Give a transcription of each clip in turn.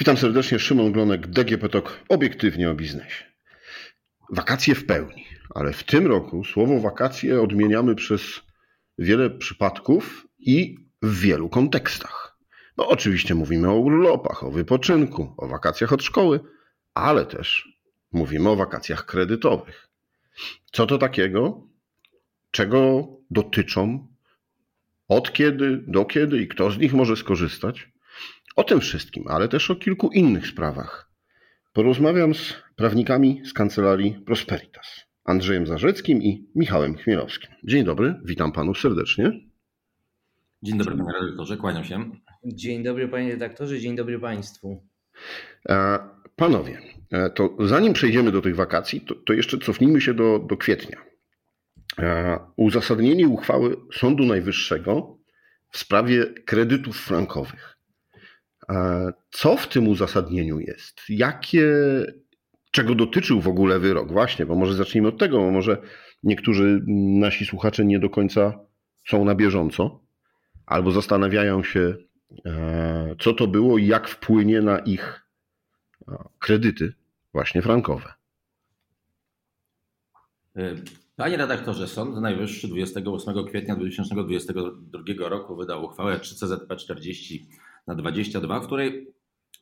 Witam serdecznie, Szymon Glonek, DGP TOK, obiektywnie o biznesie. Wakacje w pełni, ale w tym roku słowo wakacje odmieniamy przez wiele przypadków i w wielu kontekstach. No oczywiście mówimy o urlopach, o wypoczynku, o wakacjach od szkoły, ale też mówimy o wakacjach kredytowych. Co to takiego? Czego dotyczą? Od kiedy, do kiedy i kto z nich może skorzystać? O tym wszystkim, ale też o kilku innych sprawach. Porozmawiam z prawnikami z kancelarii Prosperitas, Andrzejem Zarzeckim i Michałem Chmielowskim. Dzień dobry, witam panów serdecznie. Dzień dobry panie redaktorze, kłaniam się. Dzień dobry panie redaktorze, dzień dobry państwu. E, panowie, e, to zanim przejdziemy do tych wakacji, to, to jeszcze cofnijmy się do, do kwietnia. E, uzasadnienie uchwały Sądu Najwyższego w sprawie kredytów frankowych. Co w tym uzasadnieniu jest? Jakie, czego dotyczył w ogóle wyrok? Właśnie, bo może zacznijmy od tego, bo może niektórzy nasi słuchacze nie do końca są na bieżąco albo zastanawiają się, e, co to było i jak wpłynie na ich e, kredyty, właśnie frankowe. E, panie redaktorze, Sąd Najwyższy 28 kwietnia 2022 roku wydał uchwałę 3CZP 40 na 22, w której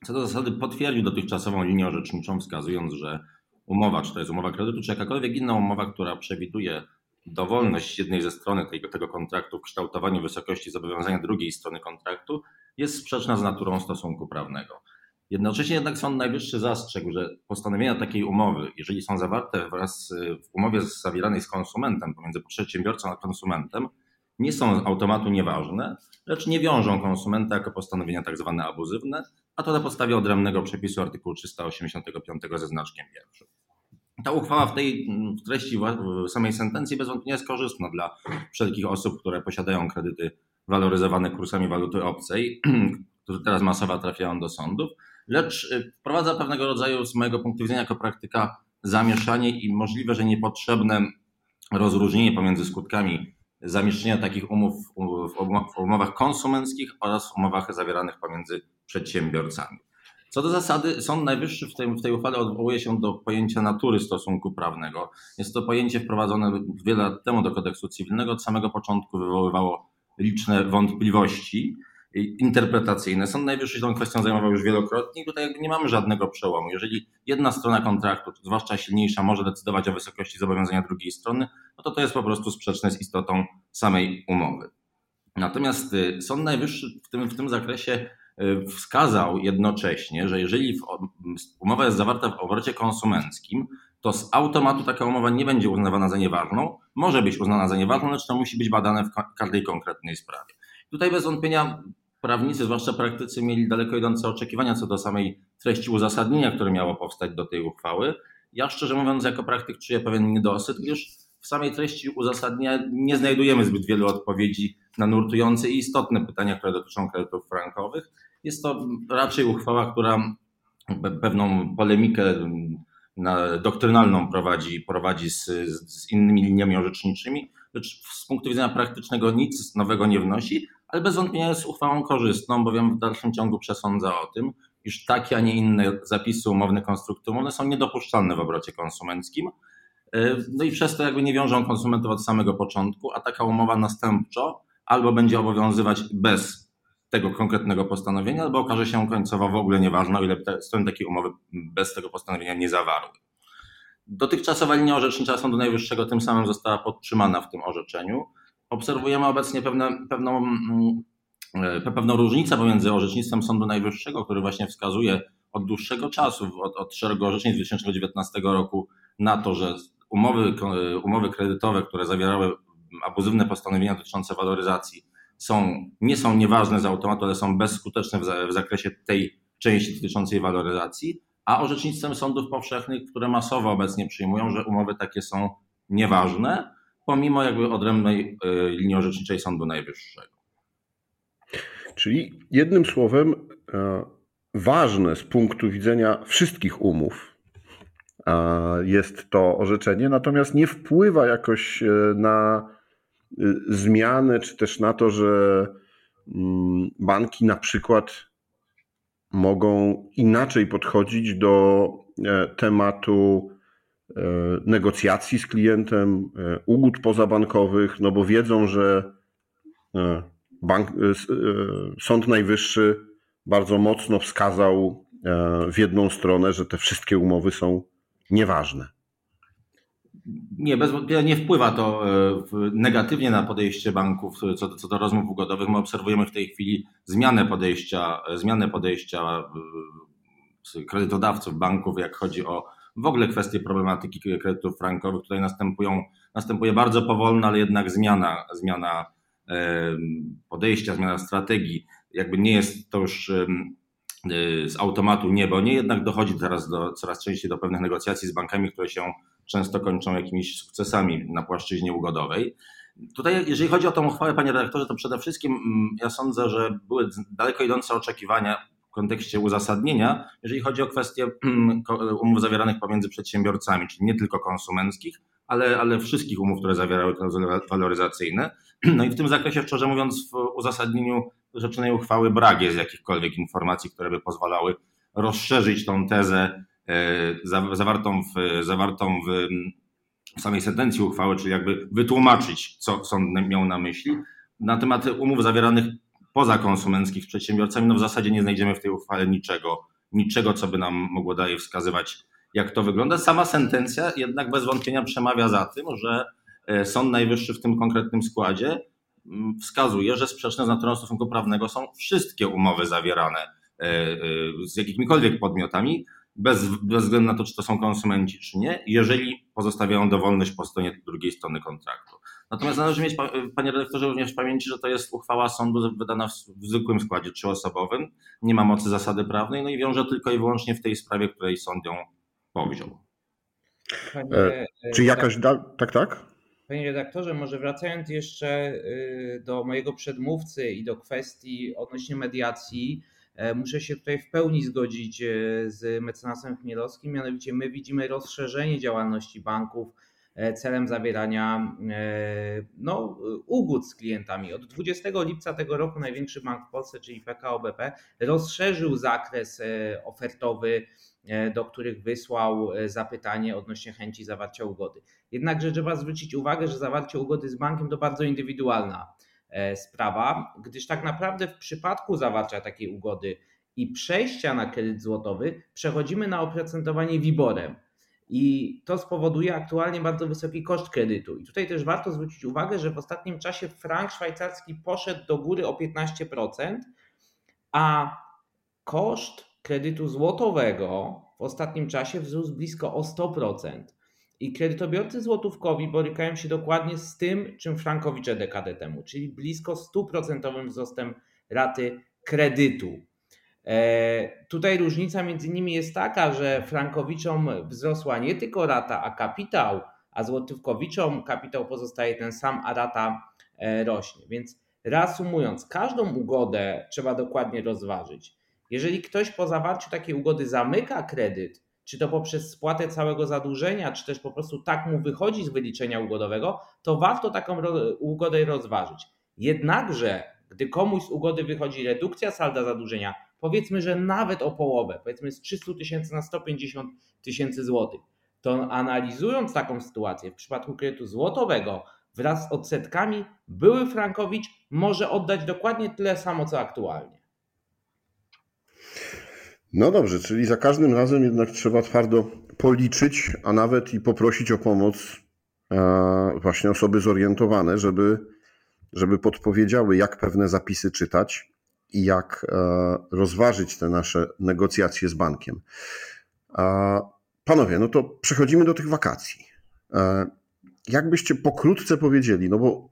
co do zasady potwierdził dotychczasową linię orzeczniczą, wskazując, że umowa, czy to jest umowa kredytu, czy jakakolwiek inna umowa, która przewiduje dowolność jednej ze strony tego, tego kontraktu w kształtowaniu wysokości zobowiązania drugiej strony kontraktu jest sprzeczna z naturą stosunku prawnego. Jednocześnie jednak Sąd Najwyższy zastrzegł, że postanowienia takiej umowy, jeżeli są zawarte wraz w umowie zawieranej z konsumentem, pomiędzy przedsiębiorcą a konsumentem, nie są z automatu nieważne, lecz nie wiążą konsumenta jako postanowienia tak zwane abuzywne, a to na podstawie odrębnego przepisu artykułu 385 ze znaczkiem pierwszym. Ta uchwała w tej w treści samej sentencji bez wątpienia jest korzystna dla wszelkich osób, które posiadają kredyty waloryzowane kursami waluty obcej, które teraz masowo trafiają do sądów, lecz y, wprowadza pewnego rodzaju z mojego punktu widzenia jako praktyka zamieszanie i możliwe, że niepotrzebne rozróżnienie pomiędzy skutkami zamieszczenia takich umów w umowach konsumenckich oraz w umowach zawieranych pomiędzy przedsiębiorcami. Co do zasady, Sąd Najwyższy w tej, w tej uchwale odwołuje się do pojęcia natury stosunku prawnego. Jest to pojęcie wprowadzone wiele lat temu do kodeksu cywilnego. Od samego początku wywoływało liczne wątpliwości interpretacyjne. Sąd Najwyższy się tą kwestią zajmował już wielokrotnie i tutaj nie mamy żadnego przełomu. Jeżeli jedna strona kontraktu, zwłaszcza silniejsza, może decydować o wysokości zobowiązania drugiej strony, no to to jest po prostu sprzeczne z istotą samej umowy. Natomiast y, Sąd Najwyższy w tym, w tym zakresie y, wskazał jednocześnie, że jeżeli umowa jest zawarta w obrocie konsumenckim, to z automatu taka umowa nie będzie uznawana za nieważną. Może być uznana za nieważną, lecz to musi być badane w każdej konkretnej sprawie. Tutaj bez wątpienia prawnicy, zwłaszcza praktycy, mieli daleko idące oczekiwania co do samej treści uzasadnienia, które miało powstać do tej uchwały. Ja szczerze mówiąc, jako praktyk czuję pewien niedosyt, gdyż w samej treści uzasadnienia nie znajdujemy zbyt wielu odpowiedzi na nurtujące i istotne pytania, które dotyczą kredytów frankowych. Jest to raczej uchwała, która pewną polemikę doktrynalną prowadzi, prowadzi z, z innymi liniami orzeczniczymi, lecz z punktu widzenia praktycznego nic nowego nie wnosi, ale bez wątpienia jest uchwałą korzystną, bowiem w dalszym ciągu przesądza o tym, iż takie, a nie inne zapisy umowne, konstrukty umowne są niedopuszczalne w obrocie konsumenckim. E, no i przez to jakby nie wiążą konsumentów od samego początku, a taka umowa następczo albo będzie obowiązywać bez tego konkretnego postanowienia, albo okaże się końcowo w ogóle nieważna, o ile strony takiej umowy bez tego postanowienia nie zawarły. Dotychczasowa linia orzecznicza Sądu Najwyższego tym samym została podtrzymana w tym orzeczeniu. Obserwujemy obecnie pewne, pewną, mm, e, pewną różnicę pomiędzy orzecznictwem Sądu Najwyższego, który właśnie wskazuje od dłuższego czasu, od, od szeregu orzeczeń z 2019 roku na to, że umowy, umowy kredytowe, które zawierały abuzywne postanowienia dotyczące waloryzacji, są, nie są nieważne z automatu, ale są bezskuteczne w, w zakresie tej części dotyczącej waloryzacji, a orzecznictwem sądów powszechnych, które masowo obecnie przyjmują, że umowy takie są nieważne, pomimo jakby odrębnej y, linii orzeczniczej Sądu Najwyższego. Czyli jednym słowem, e, ważne z punktu widzenia wszystkich umów jest to orzeczenie, natomiast nie wpływa jakoś e, na zmianę, czy też na to, że mm, banki na przykład mogą inaczej podchodzić do tematu negocjacji z klientem, ugód pozabankowych, no bo wiedzą, że bank, Sąd Najwyższy bardzo mocno wskazał w jedną stronę, że te wszystkie umowy są nieważne. Nie, bez nie wpływa to e, negatywnie na podejście banków co, co do rozmów ugodowych. My obserwujemy w tej chwili zmianę podejścia, zmianę podejścia e, kredytodawców banków, jak chodzi o w ogóle kwestie problematyki kredytów frankowych. Tutaj następują, następuje bardzo powolna, ale jednak zmiana, zmiana podejścia, zmiana strategii. Jakby nie jest to już z automatu niebo, nie jednak dochodzi teraz do, coraz częściej do pewnych negocjacji z bankami, które się często kończą jakimiś sukcesami na płaszczyźnie ugodowej. Tutaj, jeżeli chodzi o tą uchwałę, panie redaktorze, to przede wszystkim mm, ja sądzę, że były daleko idące oczekiwania w kontekście uzasadnienia, jeżeli chodzi o kwestie mm, umów zawieranych pomiędzy przedsiębiorcami, czyli nie tylko konsumenckich, ale, ale wszystkich umów, które zawierały klauzule waloryzacyjne. No i w tym zakresie, szczerze mówiąc, w uzasadnieniu rzeczonej uchwały brak jest jakichkolwiek informacji, które by pozwalały rozszerzyć tą tezę E, zawartą w, zawartą w, w samej sentencji uchwały, czyli jakby wytłumaczyć, co sąd miał na myśli. Na temat umów zawieranych poza konsumenckich przedsiębiorcami, no w zasadzie nie znajdziemy w tej uchwale niczego, niczego, co by nam mogło dalej wskazywać, jak to wygląda. Sama sentencja jednak bez wątpienia przemawia za tym, że e, Sąd Najwyższy w tym konkretnym składzie wskazuje, że sprzeczne z naturą stosunku prawnego są wszystkie umowy zawierane e, z jakimikolwiek podmiotami, bez, bez względu na to, czy to są konsumenci, czy nie, jeżeli pozostawiają dowolność po stronie drugiej strony kontraktu. Natomiast należy mieć, panie redaktorze, również w pamięci, że to jest uchwała sądu wydana w, w zwykłym składzie trzyosobowym, nie ma mocy zasady prawnej, no i wiąże tylko i wyłącznie w tej sprawie, której sąd ją powziął. Panie, e, czy jakaś. Da... Tak, tak? Panie redaktorze, może wracając jeszcze y, do mojego przedmówcy i do kwestii odnośnie mediacji, E, muszę się tutaj w pełni zgodzić e, z mecenasem Chmielowskim, mianowicie my widzimy rozszerzenie działalności banków celem zawierania no, ugód z klientami. Od 20 lipca tego roku największy bank w Polsce, czyli PKO BP, rozszerzył zakres ofertowy, do których wysłał zapytanie odnośnie chęci zawarcia ugody. Jednakże trzeba zwrócić uwagę, że zawarcie ugody z bankiem to bardzo indywidualna E, sprawa, gdyż tak naprawdę w przypadku zawarcia takiej ugody i przejścia na kredyt złotowy przechodzimy na oprocentowanie WIBORem. I to spowoduje aktualnie bardzo wysoki koszt kredytu. I tutaj też warto zwrócić uwagę, że w ostatnim czasie frank szwajcarski poszedł do góry o 15%, a koszt kredytu złotowego w ostatnim czasie wzrósł blisko o 100%. I kredytobiorcy złotówkowi borykają się dokładnie z tym, czym frankowicze dekadę temu, czyli blisko 100% wzrostem raty kredytu. E, tutaj różnica między nimi jest taka, że frankowiczom wzrosła nie tylko rata, a kapitał, a złotówkowiczom kapitał pozostaje ten sam, a rata e, rośnie. Więc reasumując, każdą ugodę trzeba dokładnie rozważyć. Jeżeli ktoś po zawarciu takiej ugody zamyka kredyt, czy to poprzez spłatę całego zadłużenia, czy też po prostu tak mu wychodzi z wyliczenia ugodowego, to warto taką ugodę rozważyć. Jednakże, gdy komuś z ugody wychodzi redukcja salda zadłużenia, powiedzmy, że nawet o połowę, powiedzmy z 300 tysięcy na 150 tysięcy złotych, to analizując taką sytuację w przypadku kredytu złotowego wraz z odsetkami, były Frankowicz może oddać dokładnie tyle samo co aktualnie. No dobrze, czyli za każdym razem jednak trzeba twardo policzyć, a nawet i poprosić o pomoc e, właśnie osoby zorientowane, żeby, żeby podpowiedziały, jak pewne zapisy czytać i jak e, rozważyć te nasze negocjacje z bankiem. Panowie, no to przechodzimy do tych wakacji. E, jakbyście pokrótce powiedzieli, no bo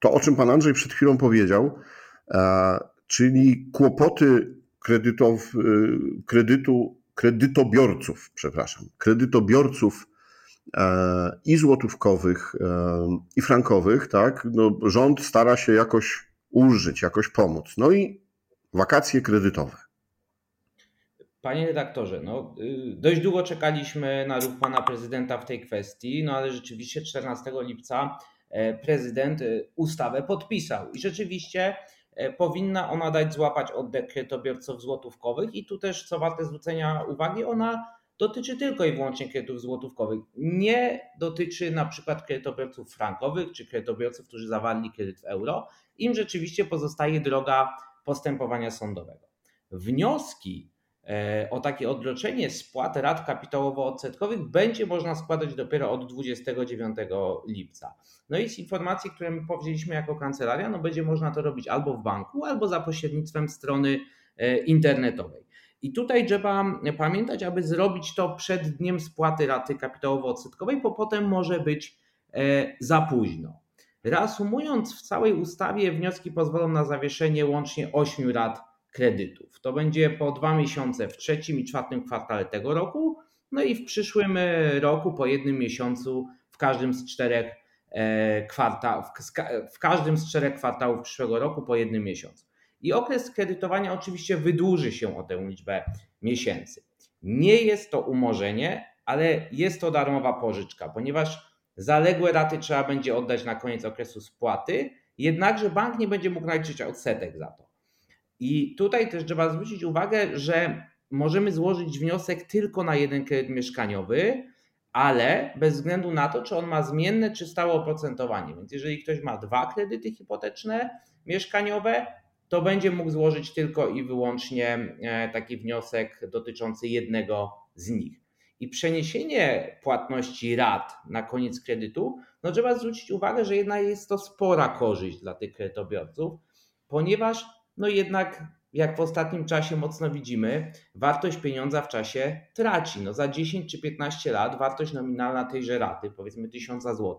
to, o czym pan Andrzej przed chwilą powiedział, czyli kłopoty kredytow, kredytu, kredytobiorców, przepraszam, kredytobiorców e, i złotówkowych, e, i frankowych, tak, no, rząd stara się jakoś ulżyć, jakoś pomóc. No i wakacje kredytowe. Panie redaktorze, no, y, dość długo czekaliśmy na ruch pana prezydenta w tej kwestii, no ale rzeczywiście 14 lipca e, prezydent ustawę podpisał i rzeczywiście e, powinna ona dać złapać oddech kredytobiorców złotówkowych i tu też co warte zwrócenia uwagi, ona dotyczy tylko i wyłącznie kredytów złotówkowych. Nie dotyczy na przykład kredytobiorców frankowych czy kredytobiorców, którzy zawarli kredyt w euro. Im rzeczywiście pozostaje droga postępowania sądowego. Wnioski e, o takie odroczenie spłat rat kapitałowo-odsetkowych będzie można składać dopiero od 29 lipca. No i z informacji, które my powiedzieliśmy jako kancelaria, no będzie można to robić albo w banku, albo za pośrednictwem strony e, internetowej. I tutaj trzeba pamiętać, aby zrobić to przed dniem spłaty raty kapitałowo-odsetkowej, bo potem może być e, za późno. Reasumując, w całej ustawie wnioski pozwolą na zawieszenie łącznie 8 rat kredytów. To będzie po dwa miesiące w trzecim i czwartym kwartale tego roku, no i w przyszłym roku po jednym miesiącu w każdym z czterech e, kwartałów, w każdym z czterech kwartałów przyszłego roku po jednym miesiącu. I okres kredytowania oczywiście wydłuży się o tę liczbę miesięcy. Nie jest to umorzenie, ale jest to darmowa pożyczka, ponieważ zaległe raty trzeba będzie oddać na koniec okresu spłaty, jednakże bank nie będzie mógł naliczyć odsetek za to. I tutaj też trzeba zwrócić uwagę, że możemy złożyć wniosek tylko na jeden kredyt mieszkaniowy, ale bez względu na to, czy on ma zmienne czy stałe oprocentowanie. Więc jeżeli ktoś ma dwa kredyty hipoteczne mieszkaniowe, to będzie mógł złożyć tylko i wyłącznie e, taki wniosek dotyczący jednego z nich. I przeniesienie płatności rat na koniec kredytu, no trzeba zwrócić uwagę, że jednak jest to spora korzyść dla tych kredytobiorców, ponieważ no jednak jak w ostatnim czasie mocno widzimy, wartość pieniądza w czasie traci. No za 10 czy 15 lat wartość nominalna tejże raty, powiedzmy 1000 zł,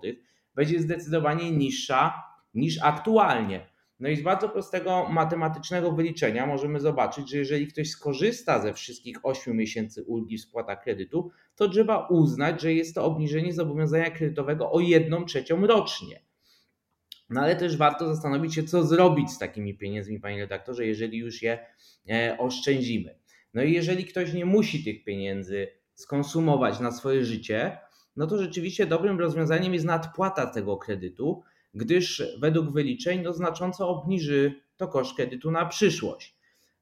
będzie zdecydowanie niższa niż aktualnie. No i z bardzo prostego matematycznego wyliczenia możemy zobaczyć, że jeżeli ktoś skorzysta ze wszystkich 8 miesięcy ulgi w spłatach kredytu, to trzeba uznać, że jest to obniżenie zobowiązania kredytowego o 1 trzecią rocznie. No ale też warto zastanowić się, co zrobić z takimi pieniędzmi, panie redaktorze, jeżeli już je e, oszczędzimy. No i jeżeli ktoś nie musi tych pieniędzy skonsumować na swoje życie, no to rzeczywiście dobrym rozwiązaniem jest nadpłata tego kredytu, gdyż według wyliczeń no, znacząco obniży to koszt kredytu na przyszłość.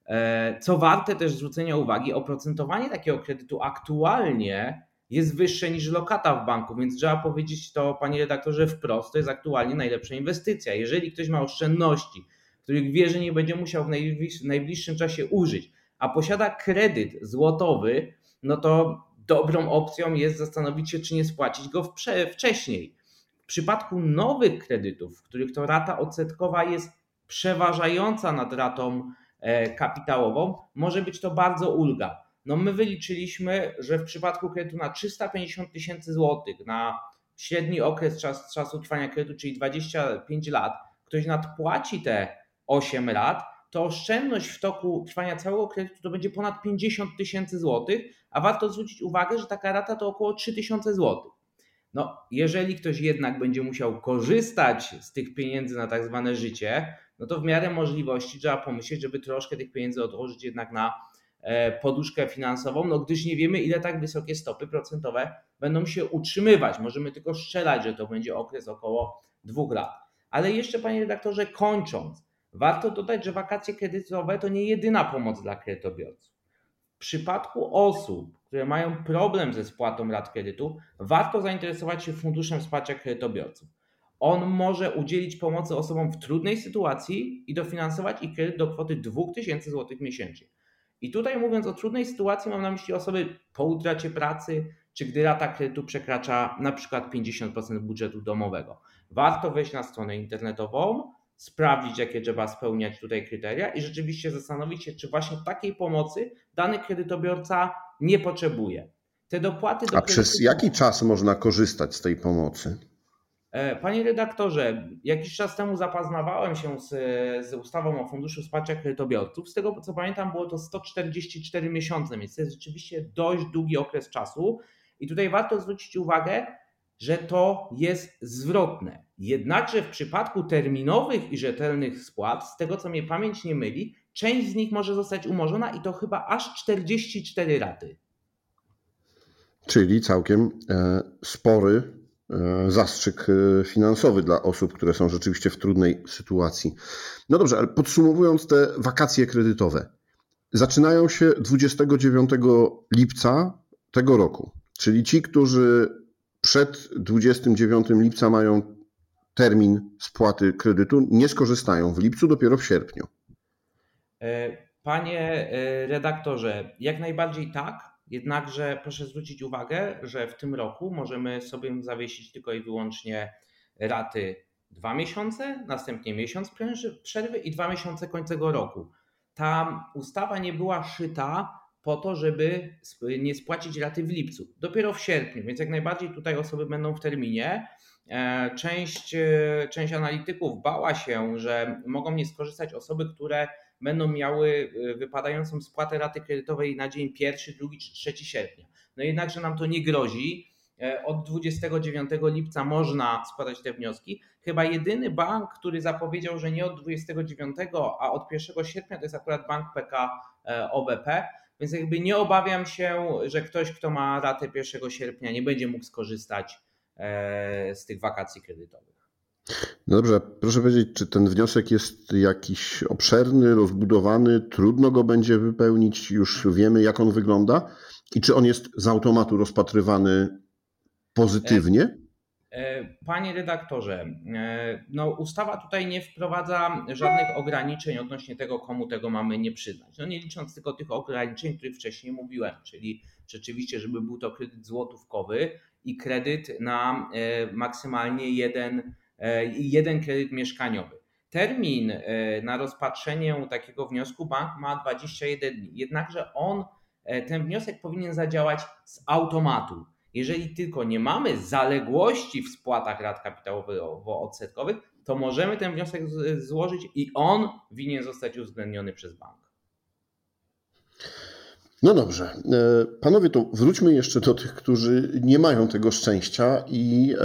E, co warte też zwrócenia uwagi, oprocentowanie takiego kredytu aktualnie jest wyższe niż lokata w banku, więc trzeba powiedzieć to, panie redaktorze, wprost, to jest aktualnie najlepsza inwestycja. Jeżeli ktoś ma oszczędności, których wie, że nie będzie musiał w najbliższym czasie użyć, a posiada kredyt złotowy, no to dobrą opcją jest zastanowić się, czy nie spłacić go wcześniej. W przypadku nowych kredytów, w których to rata odsetkowa jest przeważająca nad ratą e, kapitałową, może być to bardzo ulga. No my wyliczyliśmy, że w przypadku kredytu na 350 tysięcy złotych na średni okres czas, czasu trwania kredytu, czyli 25 lat, ktoś nadpłaci te 8 lat, to oszczędność w toku trwania całego kredytu to będzie ponad 50 tysięcy złotych, a warto zwrócić uwagę, że taka rata to około 3000 złotych. No, jeżeli ktoś jednak będzie musiał korzystać z tych pieniędzy na tak zwane życie, no to w miarę możliwości trzeba pomyśleć, żeby troszkę tych pieniędzy odłożyć jednak na e, poduszkę finansową, no gdyż nie wiemy, ile tak wysokie stopy procentowe będą się utrzymywać. Możemy tylko strzelać, że to będzie okres około dwóch lat. Ale jeszcze, panie redaktorze, kończąc, warto dodać, że wakacje kredytowe to nie jedyna pomoc dla kredytobiorców. W przypadku osób, które mają problem ze spłatą rat kredytu, warto zainteresować się Funduszem Wsparcia Kredytobiorców. On może udzielić pomocy osobom w trudnej sytuacji i dofinansować ich kredyt do kwoty 2000 zł miesięcznie. I tutaj mówiąc o trudnej sytuacji, mam na myśli osoby po utracie pracy, czy gdy rata kredytu przekracza na przykład 50% budżetu domowego. Warto wejść na stronę internetową, sprawdzić, jakie trzeba spełniać tutaj kryteria i rzeczywiście zastanowić się, czy właśnie takiej pomocy dany kredytobiorca nie potrzebuje. Te dopłaty do A przez jaki czas można korzystać z tej pomocy? E, panie redaktorze, jakiś czas temu zapoznawałem się z, z, ustawą o Funduszu Wsparcia Kredytobiorców. Z tego co pamiętam, było to 144 miesiące, więc to jest rzeczywiście dość długi okres czasu. I tutaj warto zwrócić uwagę, że to jest zwrotne. Jednakże w przypadku terminowych i rzetelnych spłat, z tego co mnie pamięć nie myli, część z nich może zostać umorzona i to chyba aż 44 raty. Czyli całkiem e, spory zastrzyk finansowy dla osób, które są rzeczywiście w trudnej sytuacji. No dobrze, ale podsumowując te wakacje kredytowe, zaczynają się 29 lipca tego roku, czyli ci, którzy przed 29 lipca mają termin spłaty kredytu, nie skorzystają w lipcu, dopiero w sierpniu. E, panie e, redaktorze, jak najbardziej tak, jednakże proszę zwrócić uwagę, że w tym roku możemy sobie zawiesić tylko i wyłącznie raty dwa miesiące, następnie miesiąc przerwy i dwa miesiące końcego roku. Ta ustawa nie była szyta po to, żeby nie spłacić raty w lipcu, dopiero w sierpniu, więc jak najbardziej tutaj osoby będą w terminie. E, część, e, część analityków bała się, że mogą nie skorzystać osoby, które będą miały e, wypadającą spłatę raty kredytowej na dzień pierwszy, drugi czy trzeci sierpnia. No jednakże nam to nie grozi. Od 29 lipca można składać te wnioski. Chyba jedyny bank, który zapowiedział, że nie od 29, a od 1 sierpnia, to jest akurat bank PK OBP. Więc jakby nie obawiam się, że ktoś, kto ma ratę 1 sierpnia, nie będzie mógł skorzystać z tych wakacji kredytowych. No dobrze, proszę powiedzieć, czy ten wniosek jest jakiś obszerny, rozbudowany, trudno go będzie wypełnić, już wiemy jak on wygląda i czy on jest z automatu rozpatrywany pozytywnie? E, panie redaktorze, e, no ustawa tutaj nie wprowadza żadnych ograniczeń odnośnie tego, komu tego mamy nie przyznać. No nie licząc tylko tych ograniczeń, o których wcześniej mówiłem, czyli rzeczywiście, żeby był to kredyt złotówkowy i kredyt na e, maksymalnie jeden, jeden kredyt mieszkaniowy. Termin na rozpatrzenie takiego wniosku bank ma 21 dni, jednakże on, ten wniosek powinien zadziałać z automatu jeżeli tylko nie mamy zaległości w spłatach rat kapitałowo-odsetkowych, to możemy ten wniosek złożyć i on winien zostać uwzględniony przez bank. No dobrze. E, panowie, to wróćmy jeszcze do tych, którzy nie mają tego szczęścia i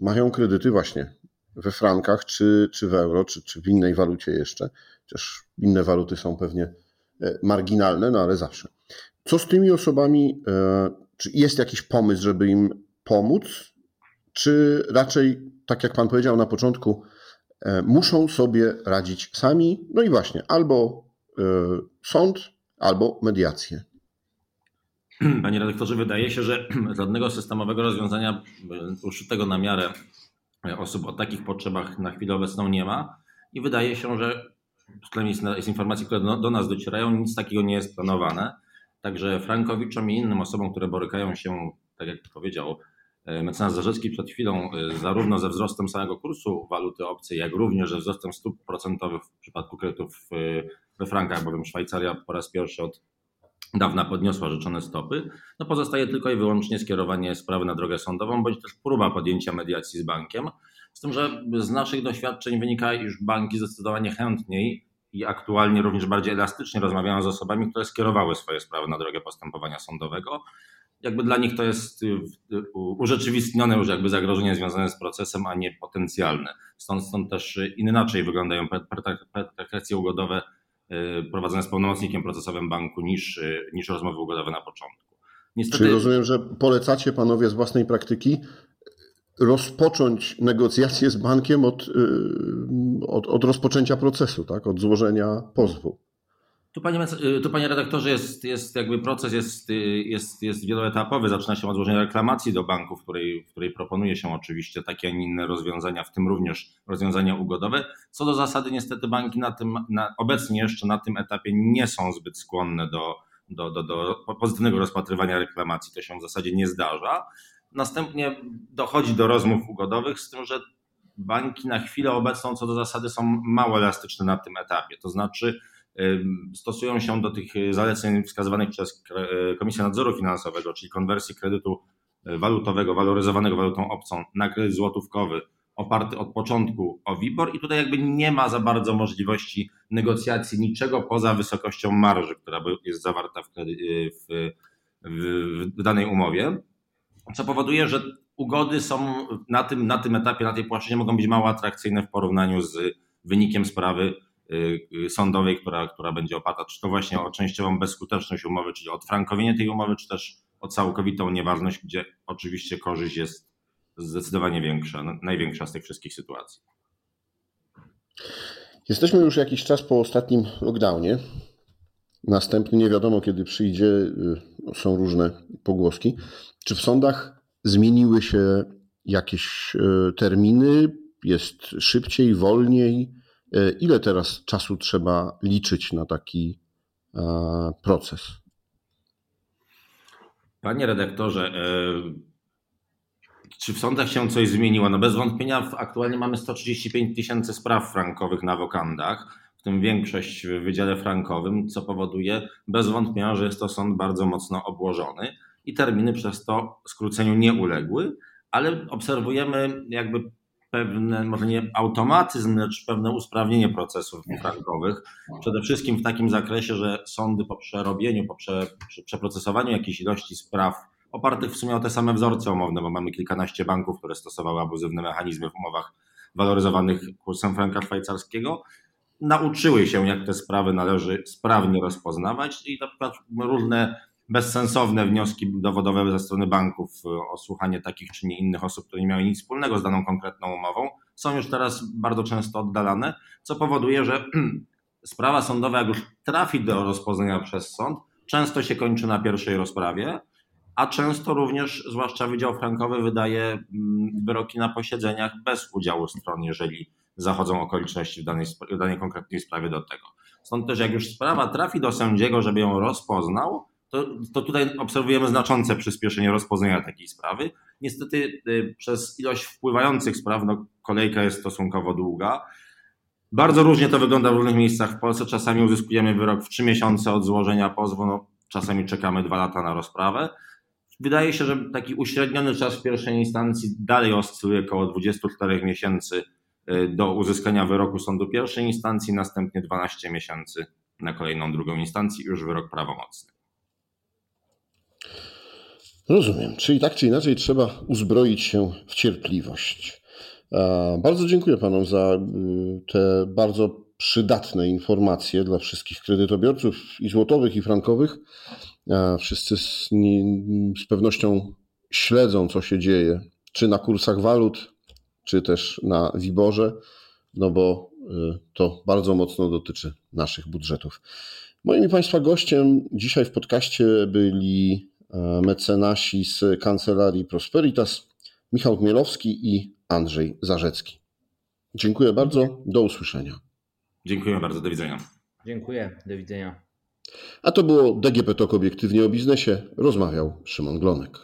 mają kredyty właśnie we frankach, czy, czy w euro, czy, czy w innej walucie jeszcze. Chociaż inne waluty są pewnie e, marginalne, no ale zawsze. Co z tymi osobami, e, czy jest jakiś pomysł, żeby im pomóc, czy raczej, tak jak Pan powiedział na początku, muszą sobie radzić sami? No i właśnie, albo sąd, albo mediację. Panie redaktorze, wydaje się, że żadnego systemowego rozwiązania e, uszytego na miarę osób o takich potrzebach na chwilę obecną nie ma i wydaje się, że przynajmniej z informacji, które do nas docierają, nic takiego nie jest planowane. Także Frankowiczom i innym osobom, które borykają się, tak jak powiedział e, mecenas Zarzecki przed chwilą, e, zarówno ze wzrostem samego kursu waluty obcej, jak również ze wzrostem stóp procentowych w przypadku kredytów e, we frankach, bowiem Szwajcaria po raz pierwszy od dawna podniosła życzone stopy, no pozostaje tylko i wyłącznie skierowanie sprawy na drogę sądową, bądź też próba podjęcia mediacji z bankiem. Z tym, że z naszych doświadczeń wynika, iż banki zdecydowanie chętniej i aktualnie również bardziej elastycznie rozmawiają z osobami, które skierowały swoje sprawy na drogę postępowania sądowego. Jakby dla nich to jest y, y, urzeczywistnione już jakby zagrożenie związane z procesem, a nie potencjalne. Stąd, stąd też inaczej wyglądają pretrakcje ugodowe y, prowadzone z pełnomocnikiem procesowym banku niż, niż rozmowy ugodowe na początku. Niestety... Czyli rozumiem, że polecacie panowie z własnej praktyki rozpocząć negocjacje z bankiem od, y, od, od rozpoczęcia procesu, tak? od złożenia pozwu. Tu panie, y, tu panie redaktorze, jest, jest jakby proces jest, y, jest, jest wieloetapowy. Zaczyna się od złożenia reklamacji do banku, w której, w której proponuje się oczywiście takie, a nie inne rozwiązania, w tym również rozwiązania ugodowe. Co do zasady, niestety banki na tym, na, obecnie jeszcze na tym etapie nie są zbyt skłonne do, do, do, do pozytywnego rozpatrywania reklamacji. To się w zasadzie nie zdarza. Następnie dochodzi do rozmów ugodowych, z tym, że banki na chwilę obecną co do zasady są mało elastyczne na tym etapie. To znaczy stosują się do tych zaleceń wskazywanych przez Komisję Nadzoru Finansowego, czyli konwersji kredytu walutowego, waloryzowanego walutą obcą na kredyt złotówkowy oparty od początku o WIBOR. I tutaj jakby nie ma za bardzo możliwości negocjacji niczego poza wysokością marży, która jest zawarta w, w, w danej umowie co powoduje, że ugody są na tym, na tym etapie, na tej płaszczyźnie mogą być mało atrakcyjne w porównaniu z wynikiem sprawy sądowej, która, która będzie oparta czy to właśnie o częściową bezskuteczność umowy, czyli o odfrankowienie tej umowy, czy też o całkowitą nieważność, gdzie oczywiście korzyść jest zdecydowanie większa, największa z tych wszystkich sytuacji. Jesteśmy już jakiś czas po ostatnim lockdownie. Następny nie wiadomo kiedy przyjdzie, y, są różne pogłoski. Czy w sądach zmieniły się jakieś y, terminy? Jest szybciej, wolniej? Y, ile teraz czasu trzeba liczyć na taki proces? Panie redaktorze, czy w sądach się coś zmieniło? No bez wątpienia aktualnie mamy 135 tysięcy spraw frankowych na wokandach, w tym większość w Wydziale Frankowym, co powoduje bez wątpienia, że jest to sąd bardzo mocno obłożony i terminy przez to skróceniu nie uległy, ale obserwujemy jakby pewne, może nie automatyzm, lecz pewne usprawnienie procesów frankowych. Przede wszystkim w takim zakresie, że sądy po przerobieniu, po prze, przeprocesowaniu jakiejś ilości spraw opartych w sumie o te same wzorce umowne, bo mamy kilkanaście banków, które stosowały abuzywne mechanizmy w umowach waloryzowanych kursem franka szwajcarskiego, nauczyły się, jak te sprawy należy sprawnie rozpoznawać i na przykład różne bezsensowne wnioski dowodowe ze strony banków o słuchanie takich czy nie innych osób, które nie miały nic wspólnego z daną konkretną umową, są już teraz bardzo często oddalane, co powoduje, że sprawa sądowa, jak już trafi do rozpoznania przez sąd, często się kończy na pierwszej rozprawie, a często również, zwłaszcza Wydział Frankowy, wydaje mm, wyroki na posiedzeniach bez udziału stron, jeżeli zachodzą okoliczności w danej, w danej konkretnej sprawie do tego. Stąd też, jak już sprawa trafi do sędziego, żeby ją rozpoznał, to, to tutaj obserwujemy znaczące przyspieszenie rozpoznania takiej sprawy. Niestety, y, przez ilość wpływających spraw, no, kolejka jest stosunkowo długa. Bardzo różnie to wygląda w różnych miejscach w Polsce. Czasami uzyskujemy wyrok w trzy miesiące od złożenia pozwu, no, czasami czekamy dwa lata na rozprawę. Wydaje się, że taki uśredniony czas w pierwszej instancji dalej oscyluje około 24 miesięcy y, do uzyskania wyroku sądu pierwszej instancji, następnie 12 miesięcy na kolejną drugą instancję już wyrok prawomocny. Rozumiem. Czyli tak czy inaczej trzeba uzbroić się w cierpliwość. Bardzo dziękuję panom za y, te bardzo przydatne informacje dla wszystkich kredytobiorców i złotowych, i frankowych. Wszyscy z, z pewnością śledzą, co się dzieje, czy na kursach walut, czy też na Wiborze, no bo y, to bardzo mocno dotyczy naszych budżetów. Moim Państwa gościem dzisiaj w podcaście byli mecenasi z kancelarii Prosperitas, Michał Gmielowski i Andrzej Zarzecki. Dziękuję bardzo, do usłyszenia. Dziękuję bardzo, do widzenia. Dziękuję, do widzenia. A to było DGP Talk obiektywnie o biznesie. Rozmawiał Szymon Glonek.